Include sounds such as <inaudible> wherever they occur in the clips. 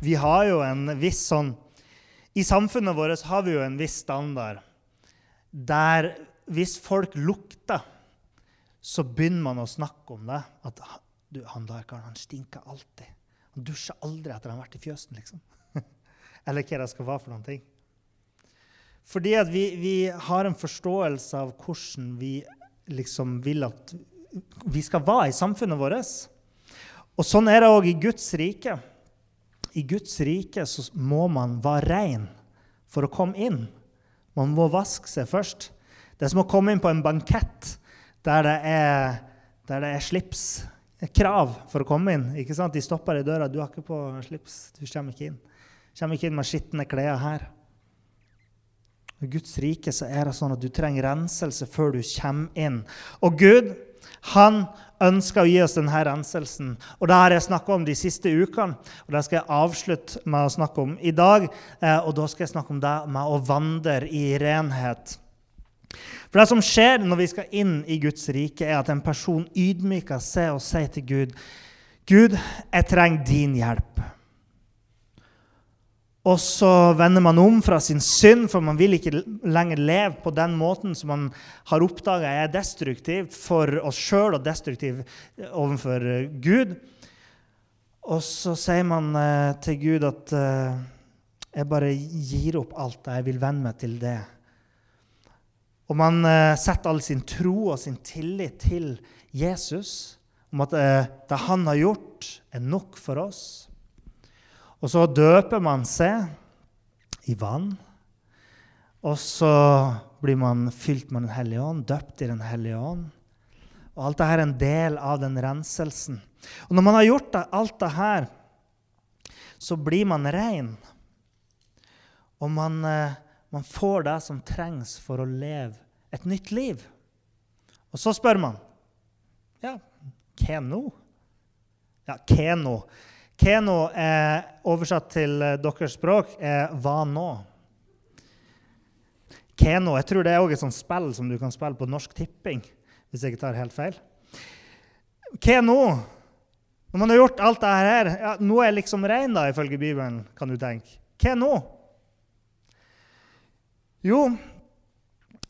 Vi har jo en viss sånn I samfunnet vårt har vi jo en viss standard der hvis folk lukter, så begynner man å snakke om det. At du, han der karen han stinker alltid. Han dusjer aldri etter han har vært i fjøsen, liksom. <laughs> Eller hva det skal være for noen ting. Fordi at vi, vi har en forståelse av hvordan vi liksom vil at vi skal være i samfunnet vårt. Og sånn er det òg i Guds rike. I Guds rike så må man være rein for å komme inn. Man må vaske seg først. Det er som å komme inn på en bankett der det er, der det er slips. Krav for å komme inn. ikke sant? De stopper i døra. 'Du har ikke på slips. Du kommer ikke inn.' Kommer ikke inn med skitne klær her. I Guds rike så er det sånn at du trenger renselse før du kommer inn. Og Gud han ønsker å gi oss denne renselsen. Og Det har jeg snakka om de siste ukene, og det skal jeg avslutte med å snakke om i dag. Eh, og Da skal jeg snakke om det med å vandre i renhet. For Det som skjer når vi skal inn i Guds rike, er at en person ydmyker seg og sier til Gud Gud, jeg trenger din hjelp. Og så vender man om fra sin synd, for man vil ikke lenger leve på den måten som man har oppdaga er destruktiv for oss sjøl og destruktiv overfor Gud. Og så sier man eh, til Gud at eh, jeg bare gir opp alt jeg vil venne meg til det. Og man eh, setter all sin tro og sin tillit til Jesus, om at det han har gjort, er nok for oss. Og så døper man seg i vann. Og så blir man fylt med Den hellige ånd, døpt i Den hellige ånd. Og alt dette er en del av den renselsen. Og når man har gjort alt dette, så blir man ren. Og man, eh, man får det som trengs for å leve et nytt liv. Og så spør man Ja, hva nå? Ja, hva nå? Keno, er oversatt til eh, deres språk, er 'hva nå'? Keno jeg tror det er også et sånt spill som du kan spille på Norsk Tipping. hvis jeg ikke tar helt feil. Nå? Når man har gjort alt dette her, ja, nå er jeg liksom rein, da, ifølge Bibelen, kan du tenke. Hva nå? Jo,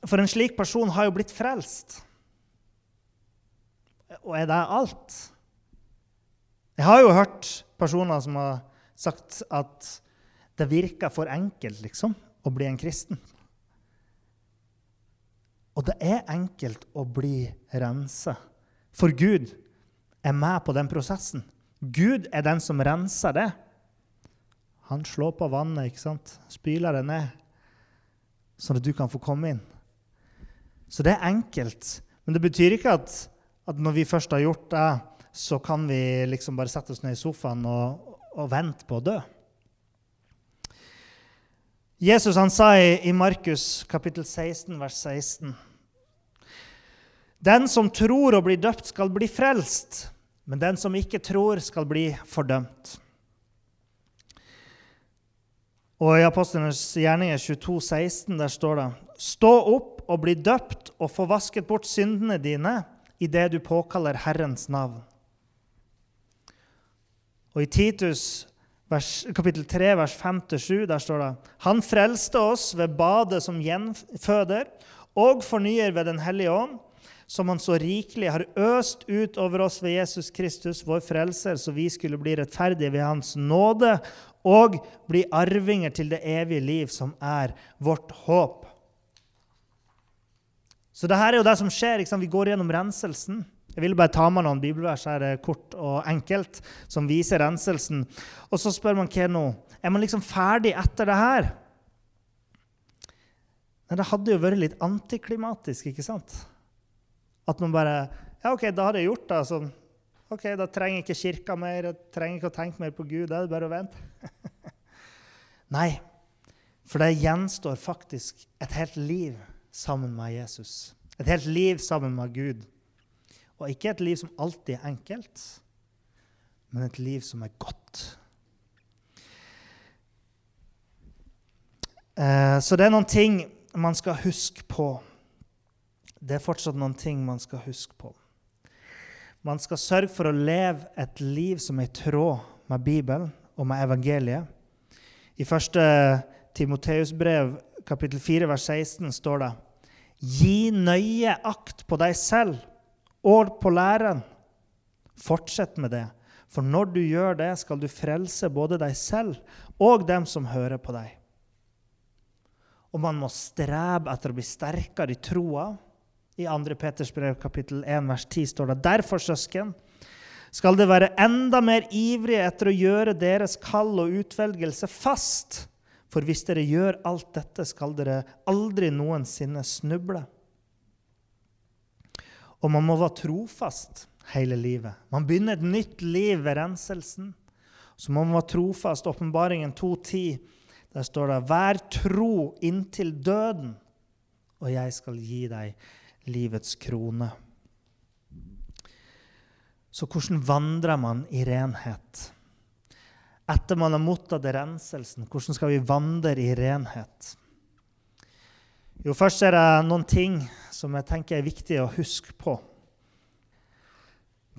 for en slik person har jo blitt frelst. Og er det alt? Jeg har jo hørt personer som har sagt at det virker for enkelt liksom, å bli en kristen. Og det er enkelt å bli rensa. For Gud er med på den prosessen. Gud er den som renser det. Han slår på vannet, ikke sant? spyler det ned, sånn at du kan få komme inn. Så det er enkelt. Men det betyr ikke at, at når vi først har gjort det, så kan vi liksom bare sette oss ned i sofaen og, og vente på å dø. Jesus han sa i, i Markus kapittel 16, vers 16.: Den som tror og blir døpt, skal bli frelst, men den som ikke tror, skal bli fordømt. Og I Apostlenes gjerninger 22, 16, der står det Stå opp og bli døpt og få vasket bort syndene dine idet du påkaller Herrens navn. Og I Titus vers, kapittel 3, vers 5-7, der står det Han frelste oss ved badet som gjenføder og fornyer ved Den hellige ånd, som Han så rikelig har øst ut over oss ved Jesus Kristus, vår frelser, så vi skulle bli rettferdige ved Hans nåde og bli arvinger til det evige liv, som er vårt håp. Så dette er jo det som skjer. Vi går gjennom renselsen. Jeg vil bare ta med noen bibelvers her kort og enkelt som viser renselsen. Og så spør man hva nå? Er man liksom ferdig etter det her? Nei, det hadde jo vært litt antiklimatisk, ikke sant? At man bare Ja, OK, da har jeg gjort det. Altså, OK, da trenger jeg ikke kirka mer, jeg trenger ikke å tenke mer på Gud. Da er det bare å vente. <laughs> Nei, for det gjenstår faktisk et helt liv sammen med Jesus. Et helt liv sammen med Gud. Og ikke et liv som alltid er enkelt, men et liv som er godt. Eh, så det er noen ting man skal huske på. Det er fortsatt noen ting man skal huske på. Man skal sørge for å leve et liv som er i tråd med Bibelen og med evangeliet. I 1. Timoteus brev, kapittel 4, vers 16, står det Gi nøye akt på deg selv og på læren. Fortsett med det, for når du gjør det, skal du frelse både deg selv og dem som hører på deg. Og man må strebe etter å bli sterkere i troa i 2. Peters brev kapittel 1 vers 10 står det derfor, søsken, skal det være enda mer ivrige etter å gjøre deres kall og utvelgelse fast. For hvis dere gjør alt dette, skal dere aldri noensinne snuble. Og man må være trofast hele livet. Man begynner et nytt liv ved renselsen. Så man må være trofast. Åpenbaringen 2.10, der står det:" Vær tro inntil døden, og jeg skal gi deg livets krone. Så hvordan vandrer man i renhet? Etter man har mottatt renselsen, hvordan skal vi vandre i renhet? Jo, først er det noen ting som jeg tenker er viktig å huske på.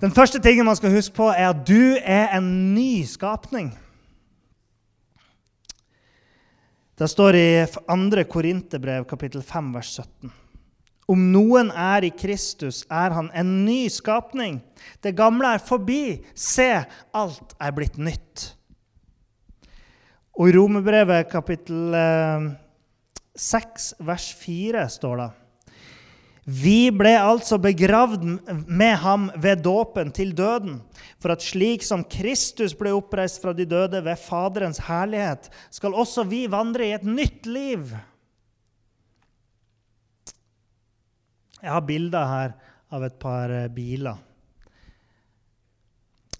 Den første tingen man skal huske på, er at du er en ny skapning. Det står i 2. Korinterbrev, kapittel 5, vers 17. Om noen er i Kristus, er han en ny skapning. Det gamle er forbi. Se, alt er blitt nytt. Og i Romerbrevet kapittel 6, eh, vers 4 står det Vi ble altså begravd med ham ved dåpen til døden, for at slik som Kristus ble oppreist fra de døde ved Faderens herlighet, skal også vi vandre i et nytt liv. Jeg har bilder her av et par eh, biler.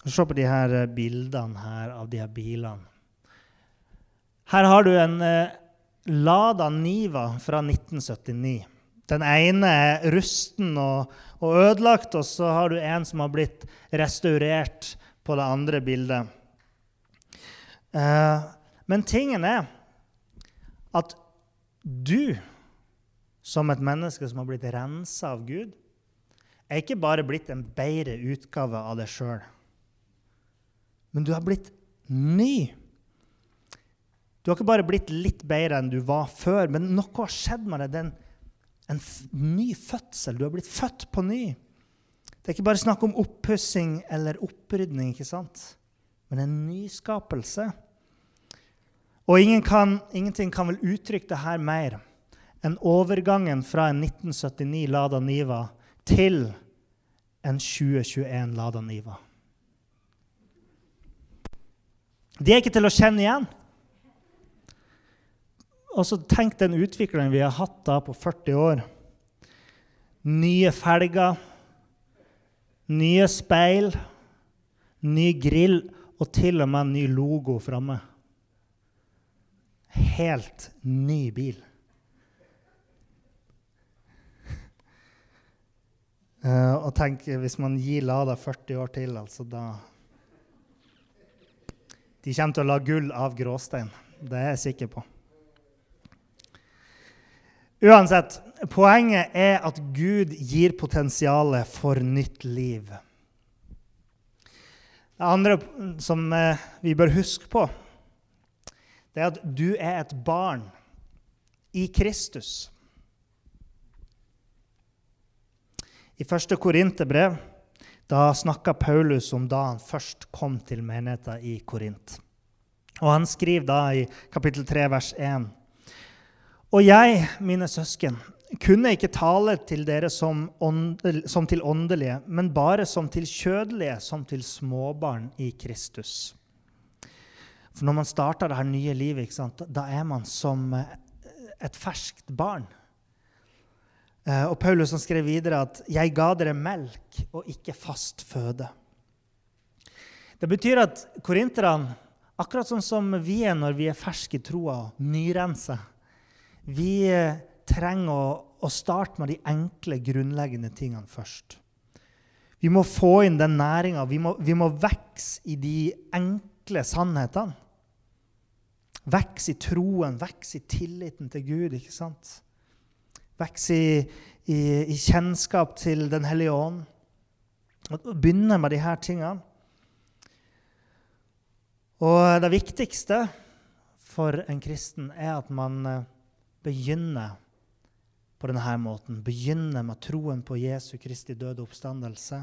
Se på de her eh, bildene her av de her bilene. Her har du en eh, Lada Niva fra 1979. Den ene er rusten og, og, ødelagt, og så har du en som har blitt restaurert på det andre bildet. Eh, men tingen er at du som et menneske som har blitt rensa av Gud, er ikke bare blitt en bedre utgave av deg sjøl. Men du har blitt ny. Du har ikke bare blitt litt bedre enn du var før, men noe har skjedd med deg. Det er en, en ny fødsel. Du har blitt født på ny. Det er ikke bare snakk om oppussing eller opprydning, ikke sant? men en nyskapelse. Og ingen kan, ingenting kan vel uttrykke det her mer enn overgangen fra en 1979 Lada Niva til en 2021 Lada Niva. De er ikke til å kjenne igjen. Og så Tenk den utviklingen vi har hatt da på 40 år. Nye felger, nye speil, ny grill og til og med en ny logo framme. Helt ny bil. Uh, <laughs> og tenk, hvis man gir Lada 40 år til, altså da De kommer til å la gull av gråstein. Det er jeg sikker på. Uansett, poenget er at Gud gir potensialet for nytt liv. Det andre som uh, vi bør huske på, det er at du er et barn i Kristus. I første Korinterbrev snakka Paulus om da han først kom til menigheten i Korint. Og Han skriver da i kapittel 3, vers 1.: Og jeg, mine søsken, kunne ikke tale til dere som, åndel, som til åndelige, men bare som til kjødelige, som til småbarn i Kristus. For når man starter det her nye livet, da er man som et ferskt barn. Eh, og Paulus skrev videre at 'jeg ga dere melk og ikke fast føde'. Det betyr at korinterne, akkurat sånn som vi er når vi er ferske i troa, nyrensa, vi eh, trenger å, å starte med de enkle, grunnleggende tingene først. Vi må få inn den næringa. Vi, vi, må vokse i de enkle sannhetene. Vokse i troen, vokse i tilliten til Gud. ikke sant? Vokse i, i, i, kjennskap til Den hellige ånd. Begynne med de her tingene. Og det viktigste for en kristen er at man begynner på denne måten. Begynner med troen på Jesu Kristi døde oppstandelse.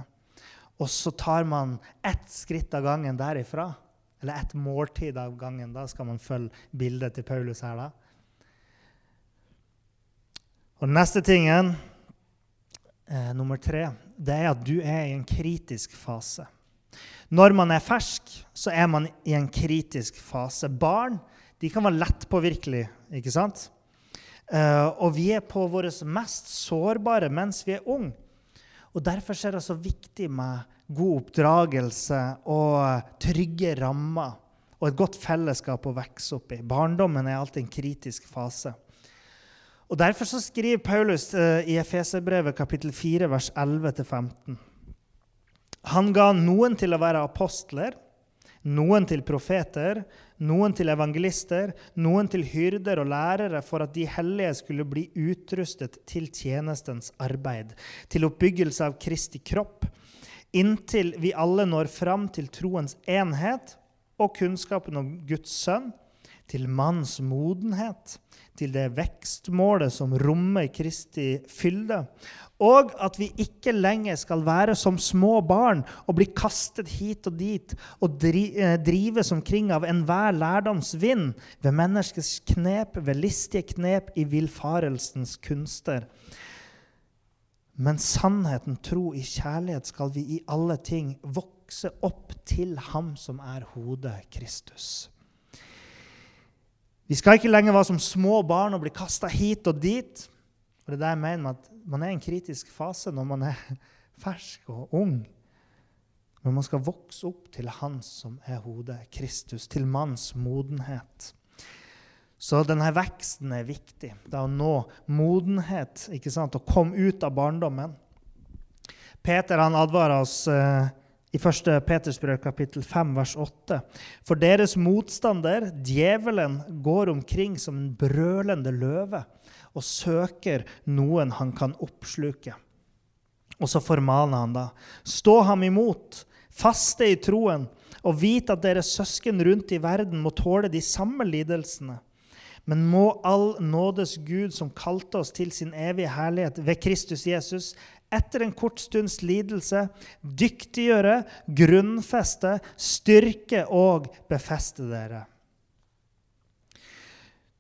Og så tar man ett skritt av gangen derifra. Eller ett måltid av gangen. Da skal man følge bildet til Paulus her. da. Og den neste tingen, eh, nummer tre, det er at du er i en kritisk fase. Når man er fersk, så er man i en kritisk fase. Barn de kan være lettpåvirkelige, ikke sant? Uh, og vi er på våre mest sårbare mens vi er unge. Og Derfor er det så viktig med god oppdragelse og trygge rammer og et godt fellesskap å vokse opp i. Barndommen er alltid en kritisk fase. Og Derfor så skriver Paulus uh, i Efeserbrevet kapittel 4, vers 11-15. Han ga noen til å være apostler, noen til profeter, noen til evangelister, noen til hyrder og lærere, for at de hellige skulle bli utrustet til tjenestens arbeid, til oppbyggelse av Kristi kropp, inntil vi alle når fram til troens enhet og kunnskapen om Guds sønn, til manns modenhet, til det vekstmålet som rommer Kristi fylde, og at vi ikke lenger skal være som små barn og bli kastet hit og dit og eh, drives omkring av enhver lærdoms vind, ved menneskets knep, ved listige knep i villfarelsens kunster. Men sannheten, tro i kjærlighet skal vi i alle ting vokse opp til Ham som er hodet, Kristus. Vi skal ikke lenger være som små barn og bli kasta hit og dit. Og det er det jeg mener med at Man er i en kritisk fase når man er <laughs> fersk og ung. Men man skal vokse opp til Han som er hodet, Kristus, til manns modenhet. Så denne veksten er viktig. Det er å nå modenhet, ikke sant? å komme ut av barndommen. Peter han advarer oss eh, i 1. Peters brev kapittel 5 vers 8. For deres motstander, djevelen, går omkring som en brølende løve og søker noen han kan oppsluke. Og så formaner han da. Stå ham imot, faste i troen, og vit at deres søsken rundt i verden må tåle de samme lidelsene. Men må all nådes Gud, som kalte oss til sin evige herlighet ved Kristus Jesus, etter en kort stunds lidelse dyktiggjøre, grunnfeste, styrke og befeste dere.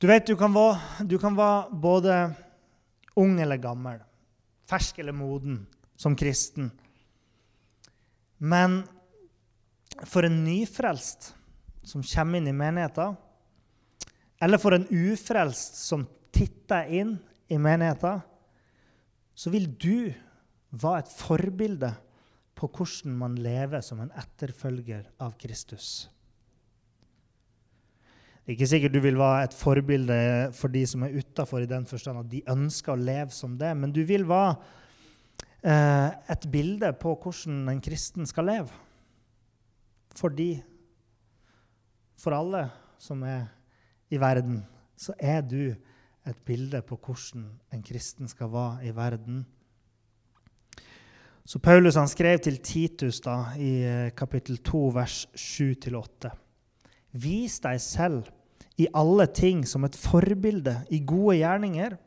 Du vet, du kan, være, du kan være både ung eller gammel, fersk eller moden som kristen. Men for en nyfrelst som kommer inn i menigheten, eller for en ufrelst som titter inn i menigheten, så vil du være et forbilde på hvordan man lever som en etterfølger av Kristus. Det er ikke sikkert du vil være et forbilde for de som er utafor, i den forstand at de ønsker å leve som det, men du vil være eh, et bilde på hvordan en kristen skal leve. For de, for alle som er i verden, så er du et bilde på hvordan en kristen skal være i verden. Så Paulus han skrev til Titus da, i eh, kapittel 2, vers 7-8. Vis deg selv i alle ting som et forbilde i gode gjerninger.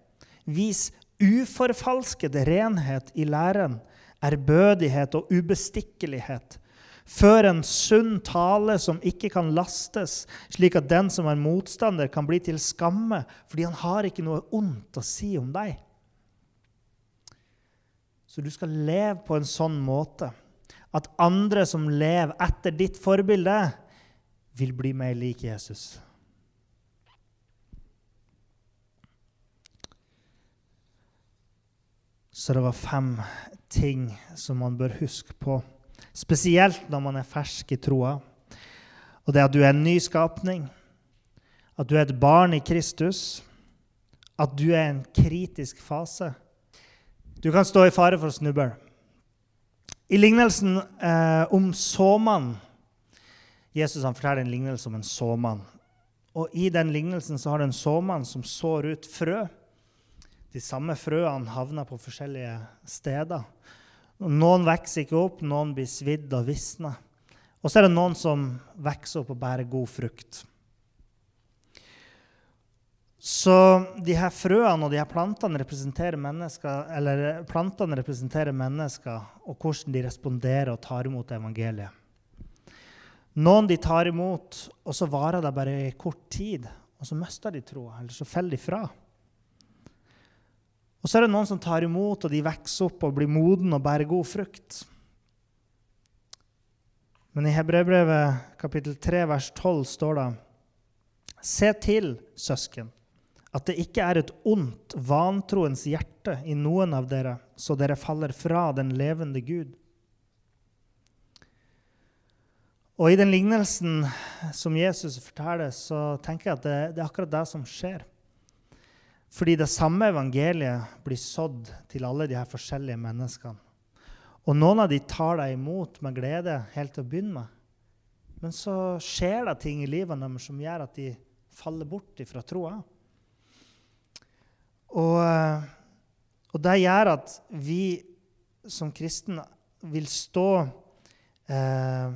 Vis uforfalsket renhet i læren, ærbødighet og ubestikkelighet. Før en sunn tale som ikke kan lastes, slik at den som er motstander, kan bli til skamme fordi han har ikke noe ondt å si om deg. Så du skal leve på en sånn måte at andre som lever etter ditt forbilde, vil bli mer lik Jesus. Så det var fem ting som man bør huske på Spesielt når man er fersk i troa. Og det at du er en ny skapning, at du er et barn i Kristus, at du er i en kritisk fase. Du kan stå i fare for å snuble. I lignelsen eh, om såmannen Jesus han forteller en lignelse om en såmann. Og I den lignelsen så har du en såmann som sår ut frø. De samme frøene havner på forskjellige steder. Noen vokser ikke opp, noen blir svidd og visner. Og så er det noen som vokser opp og bærer god frukt. Så de her frøene og de her plantene representerer mennesker, eller plantene representerer mennesker og hvordan de responderer og tar imot evangeliet. Noen de tar imot, og så varer det bare i kort tid. Og så mister de troa, eller så faller de fra. Og så er det noen som tar imot, og de vokser opp og blir moden og bærer god frukt. Men i Hebreerbrevet kapittel 3 vers 12 står det Se til, søsken, at det ikke er et ondt, vantroens hjerte i noen av dere, så dere faller fra den levende Gud. Og i den lignelsen som Jesus forteller, så tenker jeg at det, det, er akkurat det som skjer. Fordi det samme evangeliet blir sådd til alle de her forskjellige menneskene. Og noen av de tar deg imot med glede helt til å begynne med. Men så skjer det ting i livet deres som gjør at de faller bort ifra troa. Og, og, det gjør at vi som kristne vil stå eh,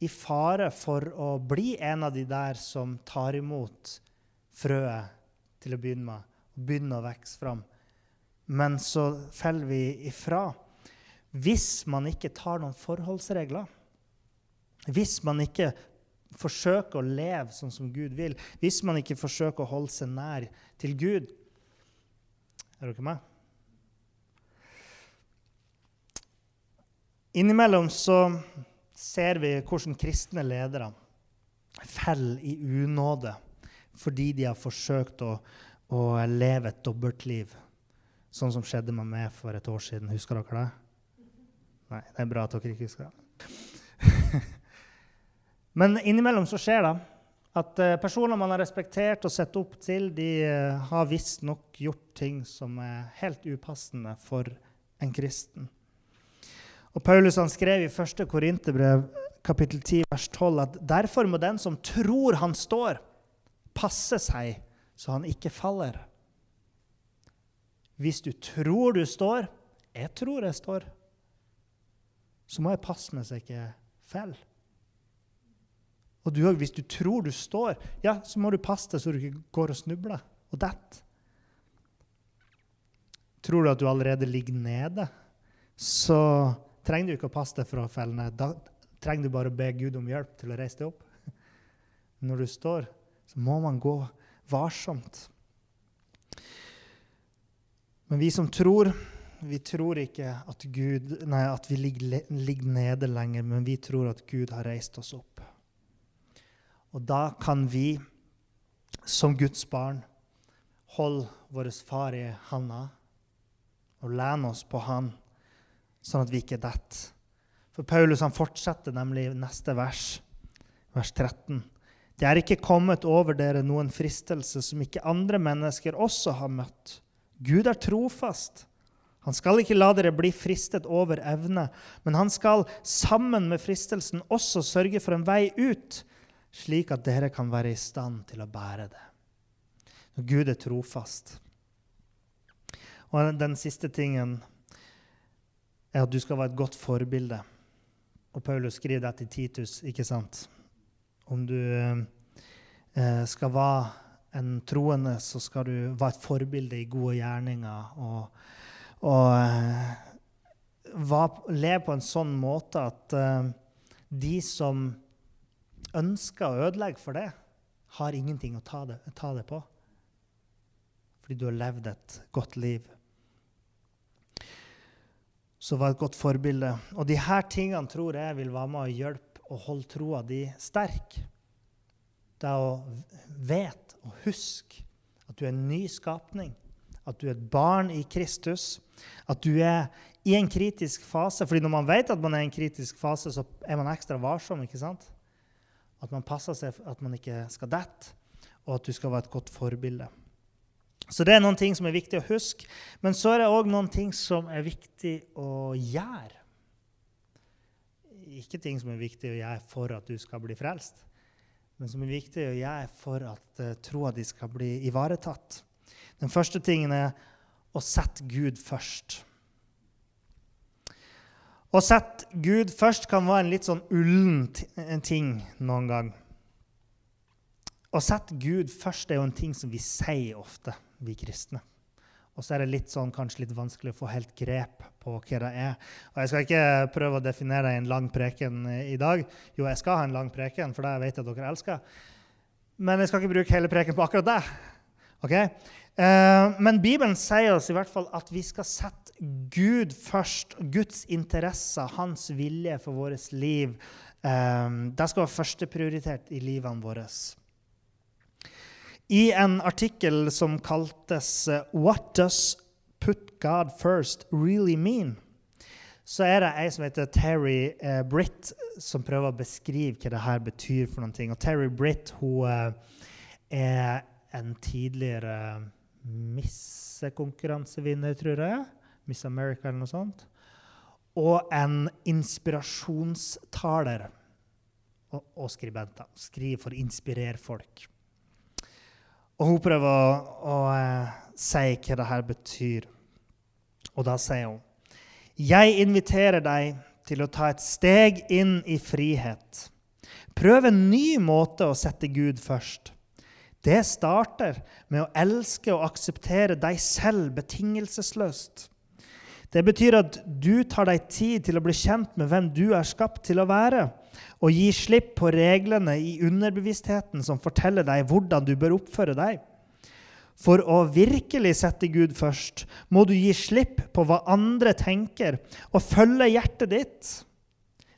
i fare for å bli en av de der som tar imot frøet til å begynne med, og begynner å vokse fram. Men så faller vi ifra hvis man ikke tar noen forholdsregler. Hvis man ikke forsøker å leve sånn som Gud vil. Hvis man ikke forsøker å holde seg nær til Gud. Er dere med? Innimellom så ser vi hvordan kristne ledere faller i unåde fordi de har forsøkt å, å leve et dobbeltliv, sånn som skjedde med meg for et år siden. Husker dere det? Nei, det er bra at dere ikke husker det. <laughs> Men innimellom så skjer det at uh, personer man har respektert og sett opp til, de uh, har visstnok gjort ting som er helt upassende for en kristen. Og Paulus han skrev i 1. Korinterbrev kapittel 10 vers 12 at derfor må den som tror han står, passe seg så han ikke faller. Hvis du tror du står Jeg tror jeg står. Så må jeg passe meg så jeg ikke faller. Og du, hvis du tror du står, ja, så må du passe deg så du ikke går og snubler og detter. Tror du at du allerede ligger nede, så trenger du ikke å passe deg for å felle ned. Da trenger du bare å be Gud om hjelp til å reise deg opp. <laughs> Når du står, så må man gå varsomt. Men vi som tror, vi tror ikke at, Gud, nei, at vi ligger, ligger nede lenger, men vi tror at Gud har reist oss opp. Og da kan vi som Guds barn holde vår far i handa og lene oss på han sånn at vi ikke detter. For Paulus han fortsetter nemlig neste vers, vers 13. Det er ikke kommet over dere noen fristelse som ikke andre mennesker også har møtt. Gud er trofast. Han skal ikke la dere bli fristet over evne, men han skal sammen med fristelsen også sørge for en vei ut, slik at dere kan være i stand til å bære det. Gud er trofast. Og den siste tingen er at du skal være et godt forbilde. Og Paulus skriver det til Titus, ikke sant? Om du eh, skal være en troende, så skal du være et forbilde i gode gjerninger. Og, og eh, leve på en sånn måte at eh, de som ønsker å ødelegge for det, har ingenting å ta det, ta det på. Fordi du har levd et godt liv Så var et godt forbilde. Og de her tingene tror jeg vil være med å hjelpe å holde troa di sterk. Det er å vite og huske at du er en ny skapning, at du er et barn i Kristus, at du er i en kritisk fase. fordi når man vet at man er i en kritisk fase, så er man ekstra varsom. ikke sant? At man passer seg at man ikke skal dette, og at du skal være et godt forbilde. Så det er noen ting som er viktig å huske. Men så er det òg noen ting som er viktig å gjøre. Ikke ting som er viktig å gjøre for at du skal bli frelst, men som er viktig å gjøre for at uh, troa di skal bli ivaretatt. Den første tingen er å sette Gud først. Å sette Gud først kan være en litt sånn ullen ting noen gang. Å sette Gud først er jo en ting som vi sier ofte vi kristne. Og så er det litt sånn, kanskje litt vanskelig å få helt grep på hva det er. Og Jeg skal ikke prøve å definere en lang preken i dag. Jo, jeg skal ha en lang preken, for det vet jeg at dere elsker. Men jeg skal ikke bruke hele preken på akkurat det. Okay? Eh, men Bibelen sier oss i hvert fall at vi skal sette Gud først. Guds interesser, hans vilje for vårt liv. Eh, det skal være førsteprioritert i livene våre. I en artikkel som kaltes eh, 'What Does Put God First Really Mean?', så er det ei som heter Terry eh, Britt, som prøver å beskrive hva det her betyr. for noen ting. Og Terry Britt hun eh, er en tidligere missekonkurransevinner, tror jeg. Miss America eller noe sånt. Og en inspirasjonstaler og, og skribenter. Skriver for å inspirere folk. Og hun prøver å, å uh, si hva det her betyr. Og da sier hun Jeg inviterer deg til å ta et steg inn i frihet. Prøv en ny måte å sette Gud først. Det starter med å elske og akseptere deg selv betingelsesløst. Det betyr at du tar deg tid til å bli kjent med hvem du er skapt til å være og gi slipp på reglene i underbevisstheten som forteller deg hvordan du bør oppføre deg. For å virkelig sette Gud først må du gi slipp på hva andre tenker, og følge hjertet ditt.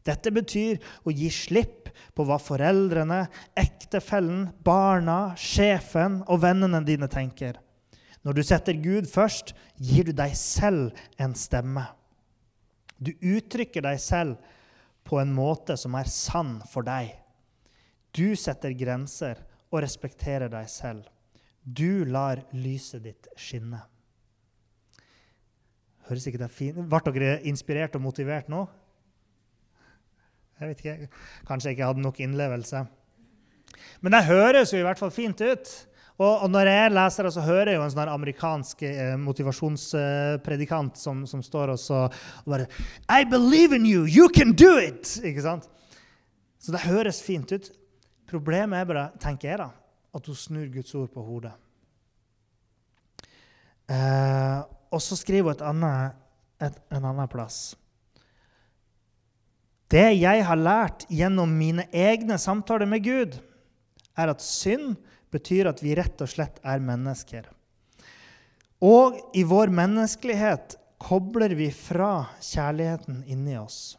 Dette betyr å gi slipp på hva foreldrene, ektefellen, barna, sjefen og vennene dine tenker. Når du setter Gud først, gir du deg selv en stemme. Du uttrykker deg selv på en måte som er sann for deg. Du setter grenser og respekterer deg selv. Du lar lyset ditt skinne. Høres ikke det fint Ble dere inspirert og motivert nå? Jeg vet ikke. Kanskje jeg ikke hadde nok innlevelse. Men det høres jo i hvert fall fint ut. Og, når jeg leser det, så hører jeg jo en sånn amerikansk eh, motivasjonspredikant som, som, står og så og bare I believe in you! You can do it! Ikke sant? Så det høres fint ut. Problemet er bare, tenker jeg, da, at hun snur Guds ord på hodet. Eh, og så skriver hun et annet, et, en annen plass. Det jeg har lært gjennom mine egne samtaler med Gud, er at synd betyr at vi rett og slett er mennesker. Og i vår menneskelighet kobler vi fra kjærligheten inni oss.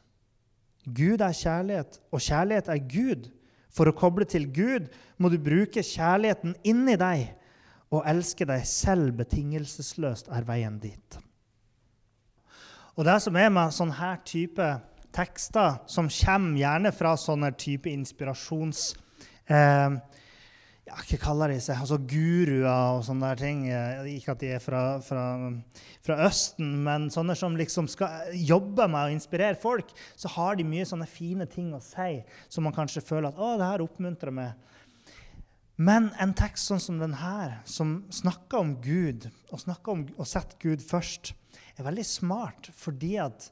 Gud er kjærlighet, og kjærlighet er Gud. For å koble til Gud må du bruke kjærligheten inni deg. og elske deg selv betingelsesløst er veien dit. Og Det som er med sånn her type tekster, som kommer gjerne fra sånne type inspirasjons... Eh, ja, Hva kaller de seg? Altså Guruer og sånne der ting. Eh, ikke at de er fra, fra, fra, Østen, men sånne som liksom skal jobbe med å inspirere folk. Så har de mye sånne fine ting å si som man kanskje føler at å, det her oppmuntrer meg. Men en tekst sånn som denne, som snakker om Gud, og snakker om å sette Gud først, er veldig smart fordi at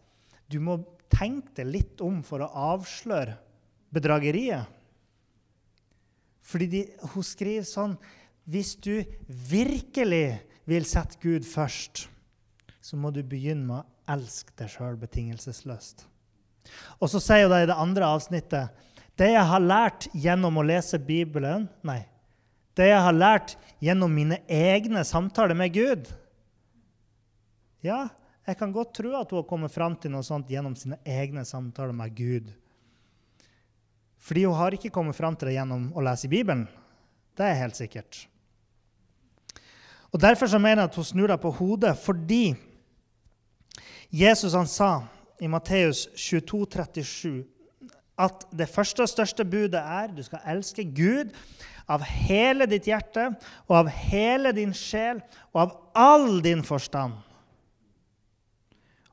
du må tenke deg litt om for å avsløre bedrageriet. Fordi de, hun skriver sånn Hvis du virkelig vil sette Gud først, så må du begynne med å elske deg sjøl betingelsesløst. Og så sier hun det i det andre avsnittet Det jeg har lært gjennom å lese Bibelen Nei. Det jeg har lært gjennom mine egne samtaler med Gud. Ja, jeg kan godt tro at hun har kommet fram til noe sånt gjennom sine egne samtaler med Gud. Fordi hun har ikke kommet fram til det gjennom å lese i Bibelen. Det er helt sikkert. Og Derfor så mener jeg at hun snur deg på hodet, fordi Jesus han sa i Matteus 22, 37, at det første og største budet er du skal elske Gud av hele ditt hjerte og av hele din sjel og av all din forstand.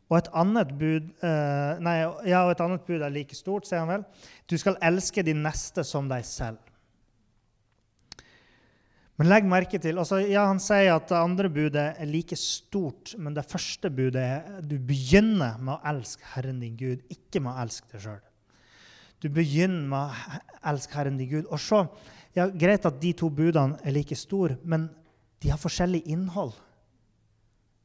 Og et annet bud, uh, nei, ja, og et annet bud er like stort, sier han vel. Du skal elske de neste som deg selv. Men legg merke til, altså, ja, Han sier at det andre budet er like stort, men det første budet er du begynner med å elske Herren din Gud, ikke med å elske deg sjøl. Du begynner med å elske Herren din Gud. Og så, ja, Greit at de to budene er like store, men de har forskjellig innhold.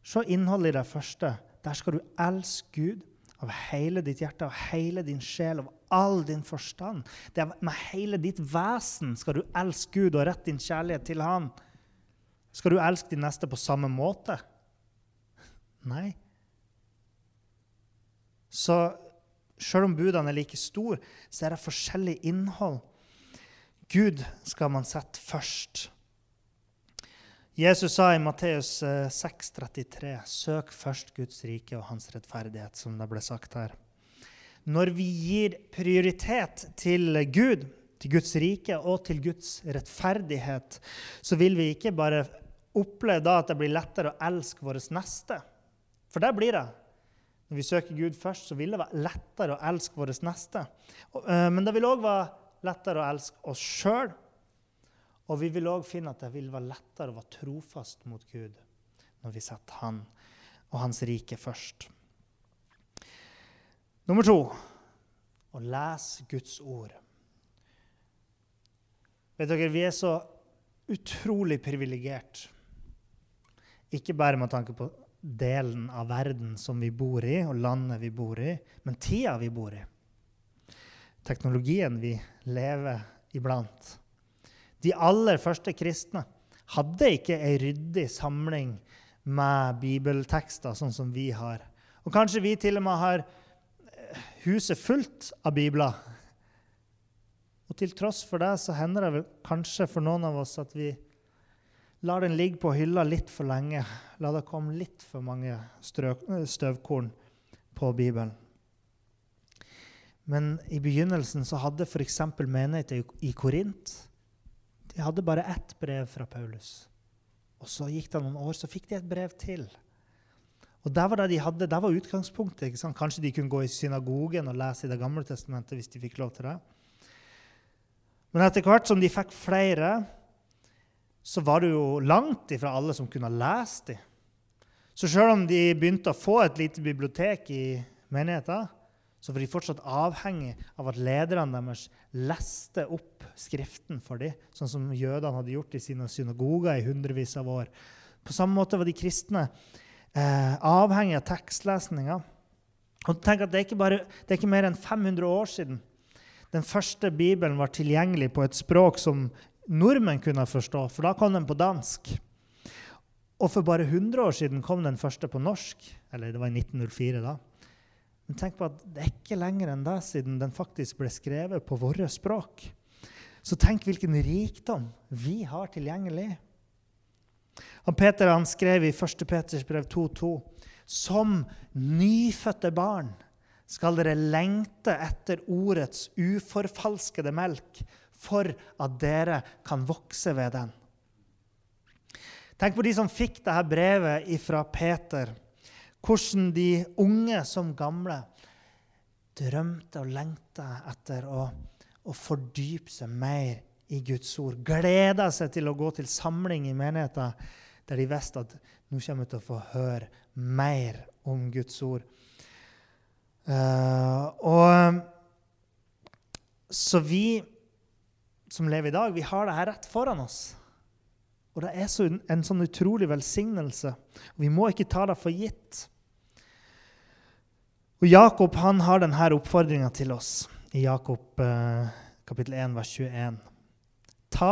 Se innholdet i det første. Der skal du elske Gud av hele ditt hjerte, av hele din sjel, av all din forstand. Er med hele ditt vesen skal du elske Gud og rette din kjærlighet til Han. Skal du elske din neste på samme måte? Nei. Så selv om budene er like store, så er det forskjellig innhold. Gud skal man sette først. Jesus sa i Matteus 6,33.: eh, Søk først Guds rike og hans rettferdighet, som det ble sagt her. Når vi gir prioritet til Gud, til Guds rike og til Guds rettferdighet, så vil vi ikke bare oppleve da at det blir lettere å elske vår neste. For det blir det. Når vi søker Gud først, så vil det være lettere å elske vår neste. Eh, men det vil òg være lettere å elske oss sjøl og vi vil òg finne at det vil være lettere å være trofast mot Gud når vi setter Han og Hans rike først. Nummer to å lese Guds ord. Vet dere, Vi er så utrolig privilegert. Ikke bare med tanke på delen av verden som vi bor i, og landet vi bor i, men tida vi bor i. Teknologien vi lever iblant. De aller første kristne hadde ikke ei ryddig samling med bibeltekster, sånn som vi har. Og kanskje vi til og med har eh, huset fullt av bibler. Og til tross for det så hender det kanskje for noen av oss at vi lar den ligge på hylla litt for lenge. La det komme litt for mange støvkorn på Bibelen. Men i begynnelsen så hadde f.eks. menigheten i Korint de hadde bare ett brev fra Paulus. Og så gikk det noen år, så fikk de et brev til. Og Der var det de hadde, der var utgangspunktet. Kanskje de kunne gå i synagogen og lese i Det gamle testamentet hvis de fikk lov til det. Men etter hvert som de fikk flere, så var det jo langt ifra alle som kunne lese dem. Så selv om de begynte å få et lite bibliotek i menigheten, så var de fortsatt avhengig av at lederne deres leste opp Skriften for dem, sånn som jødene hadde gjort i sine synagoger i hundrevis av år. På samme måte var de kristne eh, avhengig av tekstlesninga. Og tenk at det er, ikke bare, det er ikke mer enn 500 år siden den første Bibelen var tilgjengelig på et språk som nordmenn kunne forstå, for da kom den på dansk. Og for bare 100 år siden kom den første på norsk. Eller det var i 1904, da. Men tenk på at det er ikke lenger enn det siden den faktisk ble skrevet på våre språk. Så tenk hvilken rikdom vi har tilgjengelig. Og Peter han skrev i 1. Peters brev 2,2.: Som nyfødte barn skal dere lengte etter ordets uforfalskede melk, for at dere kan vokse ved den. Tenk på de som fikk dette brevet fra Peter hvordan de unge som gamle drømte og lengta etter å, å fordype seg mer i Guds ord. Gleda seg til å gå til samling i menigheten der de visste at nå kommer vi til å få høre mer om Guds ord. Uh, og Så vi som lever i dag, vi har det her rett foran oss. Og det er så, en sånn utrolig velsignelse. Vi må ikke ta det for gitt. Og Jakob han har denne oppfordringa til oss i Jakob eh, kapittel 1, vers 21. Ta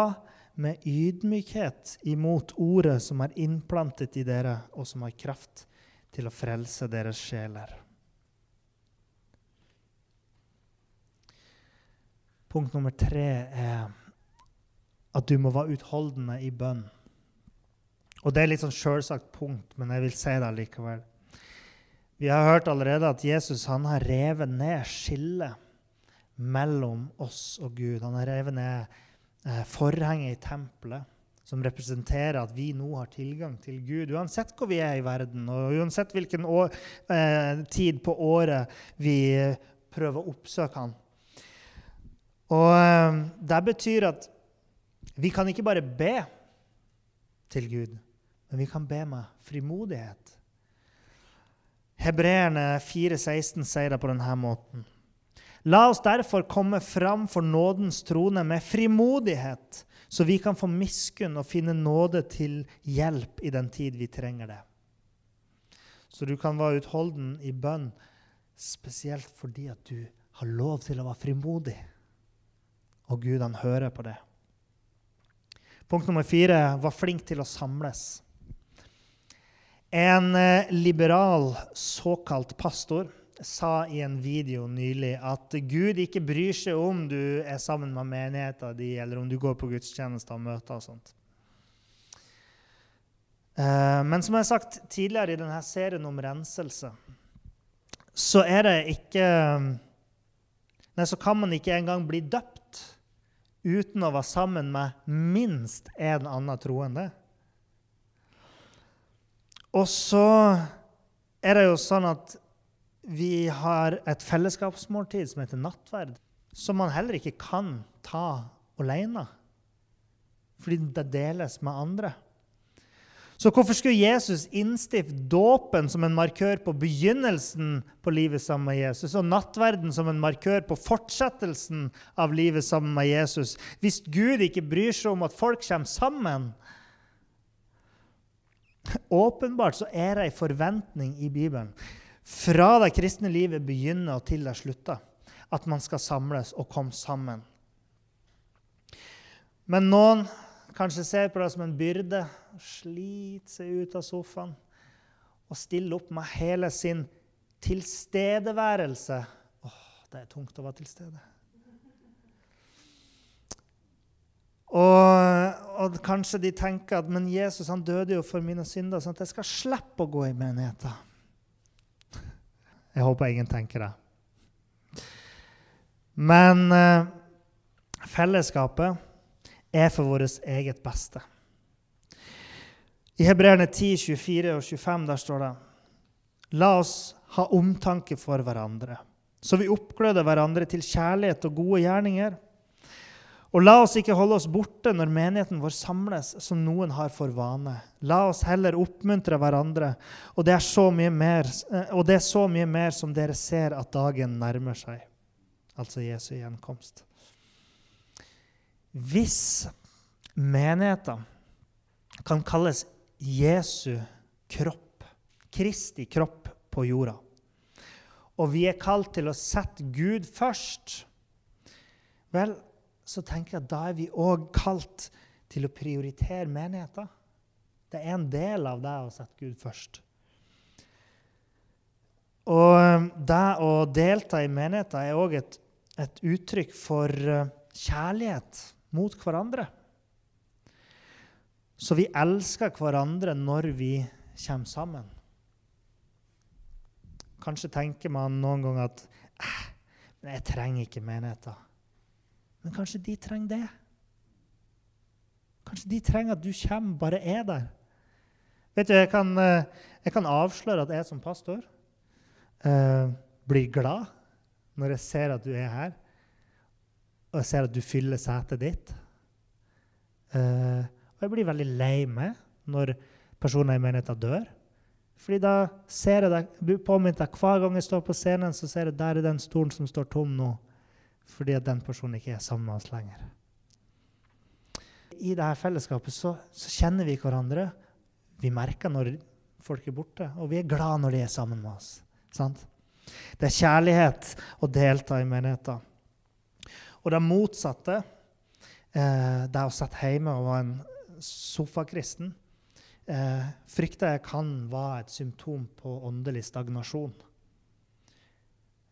med ydmykhet imot ordet som er innplantet i dere, og som har kraft til å frelse deres sjeler. Punkt nummer tre er at du må være utholdende i bønn. Og Det er litt sånn sjølsagt punkt, men jeg vil si det likevel. Vi har hørt allerede at Jesus han har revet ned skillet mellom oss og Gud. Han har revet ned eh, forhenget i tempelet, som representerer at vi nå har tilgang til Gud. Uansett hvor vi er i verden, og uansett hvilken år, eh, tid på året vi prøver å oppsøke Han. Og eh, Det betyr at vi kan ikke bare be til Gud, men vi kan be med frimodighet. Hebreerne 4,16 sier det på denne måten. La oss derfor komme fram for nådens trone med frimodighet, så vi kan få miskunn og finne nåde til hjelp i den tid vi trenger det. Så du kan være utholden i bønn, spesielt fordi at du har lov til å være frimodig. Og Gud, han hører på det. Punkt nummer fire var flink til å samles. En eh, liberal såkalt pastor sa i en video nylig at Gud ikke bryr seg om du er sammen med menigheten din, eller om du går på gudstjenester og møter og sånt. Eh, men som jeg har sagt tidligere i denne serien om renselse, så er det ikke Nei, så kan man ikke engang bli døpt uten å være sammen med minst en annen troende. Og så er det jo sånn at vi har et fellesskapsmåltid som heter nattverd, som man heller ikke kan ta alene. Fordi det deles med andre. Så hvorfor skulle Jesus innstifte dåpen som en markør på begynnelsen på livet sammen med Jesus, og nattverden som en markør på fortsettelsen av livet sammen med Jesus, hvis Gud ikke bryr seg om at folk kommer sammen? <laughs> Åpenbart så er det en forventning i Bibelen fra det kristne livet begynner og til det slutter, at man skal samles og komme sammen. Men noen kanskje ser på det som en byrde, sliter seg ut av sofaen og stiller opp med hele sin tilstedeværelse. Åh, det er tungt å være til stede. Og, og, kanskje de tenker at men Jesus han døde jo for mine synder, sånn at jeg skal slippe å gå i menigheten. Jeg håper ingen tenker det. Men eh, fellesskapet er for vårt eget beste. I Hebreerne 10, 24 og 25 der står det La oss ha omtanke for hverandre, så vi oppgløder hverandre til kjærlighet og gode gjerninger. Og la oss ikke holde oss borte når menigheten vår samles, som noen har for vane. La oss heller oppmuntre hverandre, og det er så mye mer, eh, og det er så mye mer som dere ser at dagen nærmer seg. Altså Jesu gjenkomst. Hvis menigheten kan kalles Jesu kropp, Kristi kropp på jorda, og vi er kalt til å sette Gud først Vel, så tenker jeg at da er vi òg kalt til å prioritere menigheten. Det er en del av det å sette Gud først. Og um, det å delta i menigheten er òg et, et, uttrykk for uh, kjærlighet mot hverandre. Så vi elsker hverandre når vi kommer sammen. Kanskje tenker man noen ganger at eh, jeg trenger ikke menigheten. Men kanskje de trenger det. Kanskje de trenger at du kommer, bare er der. Vet du, Jeg kan, eh, jeg kan avsløre at jeg som pastor eh, blir glad når jeg ser at du er her, og jeg ser at du fyller setet ditt. Eh, og jeg blir veldig lei meg når personer i menigheten dør. Fordi da ser jeg deg blir påminnet hver gang jeg står på scenen, så ser jeg der er den stolen som står tom nå fordi at den personen ikke er sammen med oss lenger. I dette fellesskapet så, så kjenner vi hverandre. Vi merker når folk er borte, og vi er glad når de er sammen med oss. Sant? Det er kjærlighet å delta i menigheten. Og det motsatte, eh, det å sitte hjemme og være en sofakristen, eh, frykter jeg kan være et symptom på åndelig stagnasjon.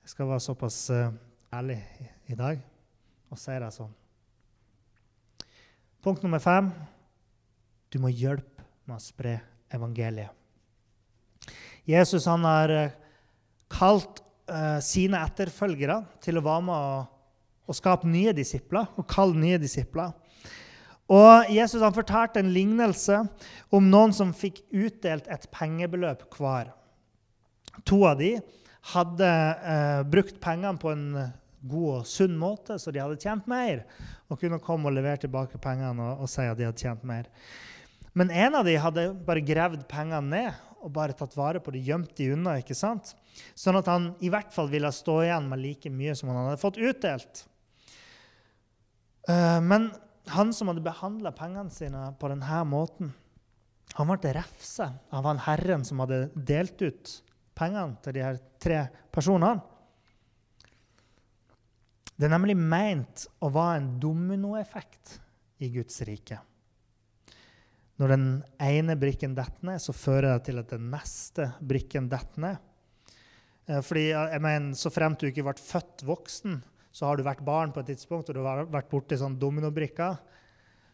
Jeg skal være såpass eh, ærlig i dag og sier det sånn. Punkt nummer fem du må hjelpe med å spre evangeliet. Jesus han har eh, kalt uh, sine etterfølgere til å være med og, og skape nye disipler og kalle nye disipler. Og Jesus han fortalte en lignelse om noen som fikk utdelt et pengebeløp hver. To av de hadde eh, brukt pengene på en god og sunn måte, så de hadde tjent mer. Og kunne komme og levere tilbake pengene og, og si at de hadde tjent mer. Men en av de hadde bare gravd pengene ned og bare tatt vare på det, gjemt de unna. ikke sant? Sånn at han i hvert fall ville stå igjen med like mye som han hadde fått utdelt. Uh, men han som hadde behandla pengene sine på denne måten, han ble refsa av han herren som hadde delt ut pengene til de her tre personene. Det er nemlig meint å være en dominoeffekt i Guds rike. Når den ene brikken detter ned, så fører det til at den neste brikken detter ned. Eh, fordi, jeg mener, Så fremt du ikke ble født voksen, så har du vært barn på et tidspunkt og du har vært borti sånn dominobrikker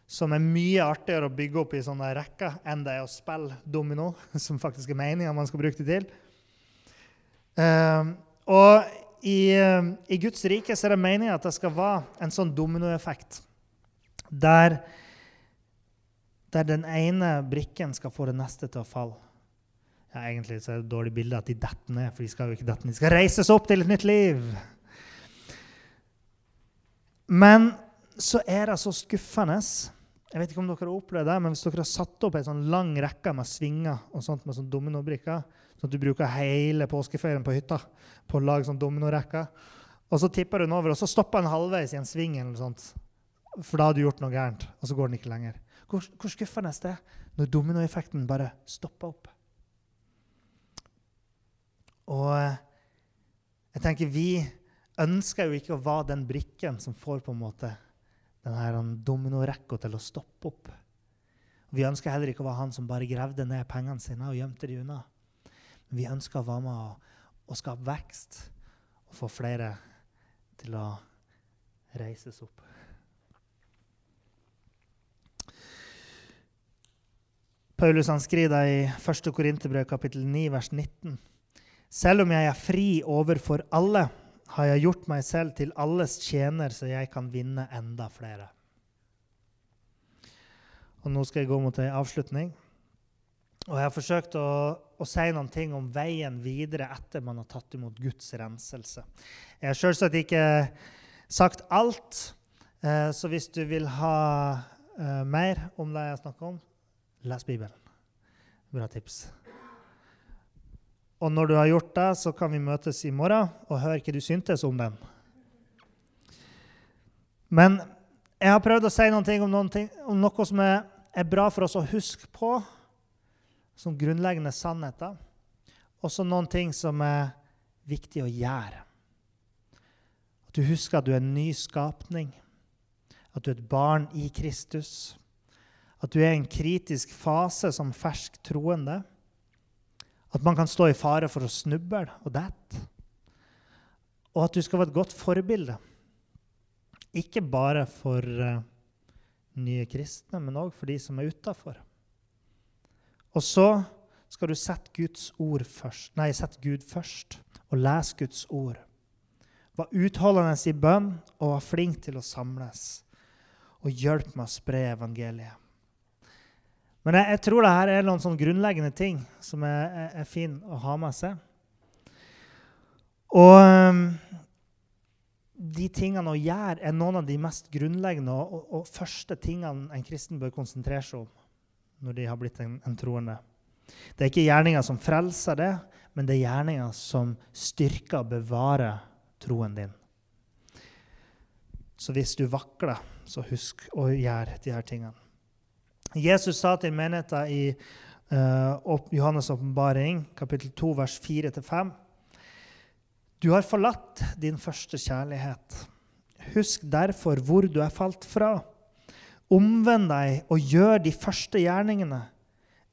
som er mye artigere å bygge opp i sånne rekker enn det er å spille domino, <laughs> som faktisk er meninga man skal bruke det til. Uh, og i, uh, i, Guds rike så er det meninga at det skal være en sånn dominoeffekt der der den ene brikken skal få det neste til å falle. Ja, egentlig så er det et dårlig bilde at de detter ned, for de skal jo ikke dette ned. De skal reises opp til et nytt liv. Men så er det så skuffende jeg vet ikke om dere har opplevd det, men Hvis dere har satt opp en sånn lang rekke med svinger og sånt med sånn dominobrikker, sånn at du bruker hele påskeferien på hytta på å lage sånn dominorekker, og så tipper du den over, og så stopper den halvveis i en sving, eller sånt, for da har du gjort noe gærent, og så går den ikke lenger. Hvor, hvor skuffende det er når dominoeffekten bare stopper opp. Og eh, jeg tenker vi ønsker jo ikke å være den brikken som får på en måte denne dominorekka til å stoppe opp. Vi ønsker heller ikke å være han som bare gravde ned pengene sine og gjemte de unna. Men vi ønsker å være med å, å skape vekst og få flere til å reises opp. Paulus han skriver i 1. Korinterbrev kapittel 9, vers 19. Selv om jeg er fri overfor alle, har jeg gjort meg selv til alles tjener, så jeg kan vinne enda flere. Og Nå skal jeg gå mot en avslutning. Og Jeg har forsøkt å, å si noen ting om veien videre etter man har tatt imot Guds renselse. Jeg har selvsagt ikke sagt alt, eh, så hvis du vil ha eh, mer om det jeg snakker om, Les Bibelen. Bra tips. Og når du har gjort det, så kan vi møtes i morgen og høre hva du syntes om den. Men jeg har prøvd å si noe om, ting, om noe som er, er, bra for oss å huske på, som grunnleggende sannheter. Og så noen ting som er viktig å gjøre. At du husker at du er en ny skapning. At du er et barn i Kristus at du er i en kritisk fase som fersk troende. At man kan stå i fare for å snuble og dette. Og at du skal være et godt forbilde. Ikke bare for uh, nye kristne, men òg for de som er utafor. Og så skal du sette Guds ord først, nei, sette Gud først og lese Guds ord. Var utholdende i bønn og var flink til å samles. Og hjelp meg å spre evangeliet. Men jeg, jeg tror det her er noen sånn grunnleggende ting som er, er, er fin å ha med seg. Og um, de tingene å gjøre er noen av de mest grunnleggende og, og, og, første tingene en kristen bør konsentrere seg om når de har blitt en, en troende. Det er ikke gjerninger som frelser det, men det er gjerninger som styrker og bevarer troen din. Så hvis du vakler, så husk å gjøre de her tingene. Jesus sa til menigheten i uh, Johannes' åpenbaring, kapittel 2, vers 4-5.: Du har forlatt din første kjærlighet. Husk derfor hvor du er falt fra. Omvend deg og gjør de første gjerningene.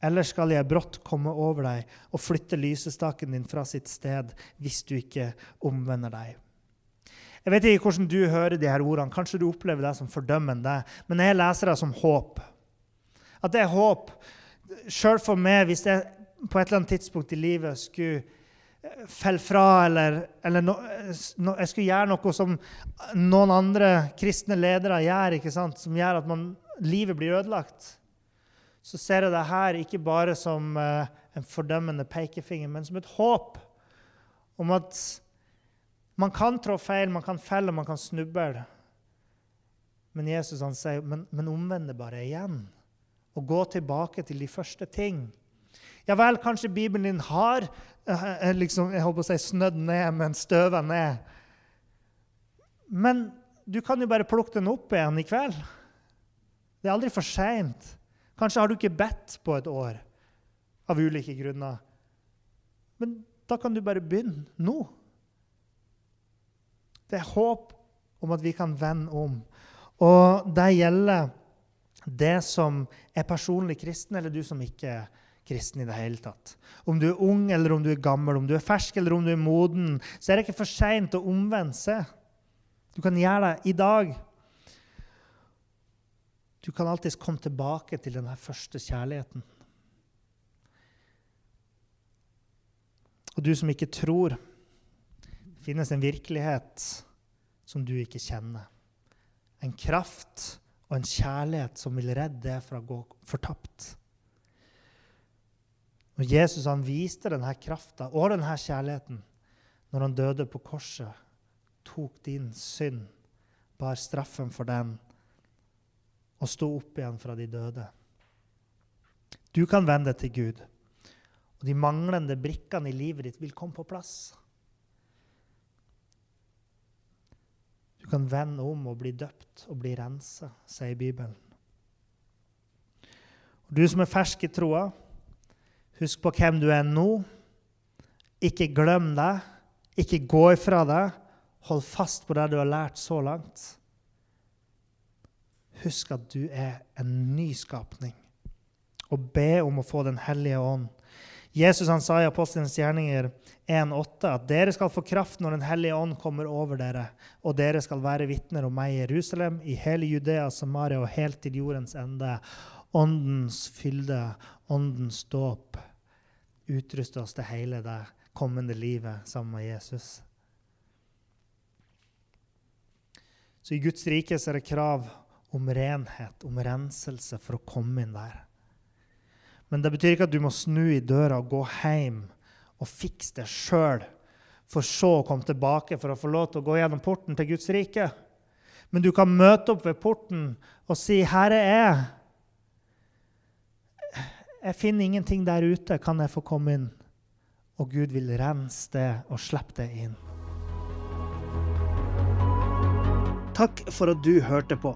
Eller skal jeg brått komme over deg og flytte lysestaken din fra sitt sted hvis du ikke omvender deg. Jeg vet ikke hvordan du hører de her ordene. Kanskje du opplever det som fordømmende. Men jeg leser det som håp. At det er håp. Sjøl for meg, hvis jeg på et eller annet tidspunkt i livet skulle falle fra, eller, eller no, no, jeg skulle gjøre noe som noen andre kristne ledere gjør, som gjør at man, livet blir ødelagt, så ser jeg det her ikke bare som uh, en fordømmende pekefinger, men som et håp om at man kan trå feil, man kan felle, man kan snuble. Men Jesus han sier, men, men omvend det bare igjen. Og gå tilbake til de første ting. Ja vel, kanskje Bibelen din har eh, liksom, jeg håper å si snødd ned, men støva ned. Men du kan jo bare plukke den opp igjen i kveld. Det er aldri for seint. Kanskje har du ikke bedt på et år av ulike grunner. Men da kan du bare begynne nå. Det er håp om at vi kan vende om. Og det gjelder det som er personlig kristen, eller du som ikke er kristen i det hele tatt. Om du er ung eller om du er gammel, om du er fersk eller om du er moden, så er det ikke for seint å omvende seg. Du kan gjøre det i dag. Du kan alltids komme tilbake til denne første kjærligheten. Og du som ikke tror, det finnes en virkelighet som du ikke kjenner. En kraft og en kjærlighet som vil redde deg fra å gå fortapt. Og Jesus han viste denne krafta og denne kjærligheten når han døde på korset, tok din synd, bar straffen for den og sto opp igjen fra de døde. Du kan vende til Gud, og de manglende brikkene i livet ditt vil komme på plass. Du kan vende om og bli døpt og bli rensa, sier Bibelen. Og du som er fersk i troa, Husk på hvem du er nå. Ikke glem deg. Ikke gå ifra deg. Hold fast på det du har lært så langt. Husk at du er en nyskapning, og be om å få Den hellige ånd. Jesus han sa i Apostelens gjerninger 1,8 at dere skal få kraft når Den hellige ånd kommer over dere, og dere skal være vitner om meg i Jerusalem, i hele Judea, Samaria og helt til jordens ende. Åndens fylde, åndens dåp utruste oss til hele det kommende livet sammen med Jesus. Så i Guds rike er det krav om renhet, om renselse, for å komme inn der. Men det betyr ikke at du må snu i døra og gå hjem og fikse det sjøl, for så å komme tilbake for å få lov til å gå gjennom porten til Guds rike. Men du kan møte opp ved porten og si, 'Herre, jeg jeg finner ingenting der ute. Kan jeg få komme inn? Og Gud vil rense det og slippe det inn. Takk for at du hørte på.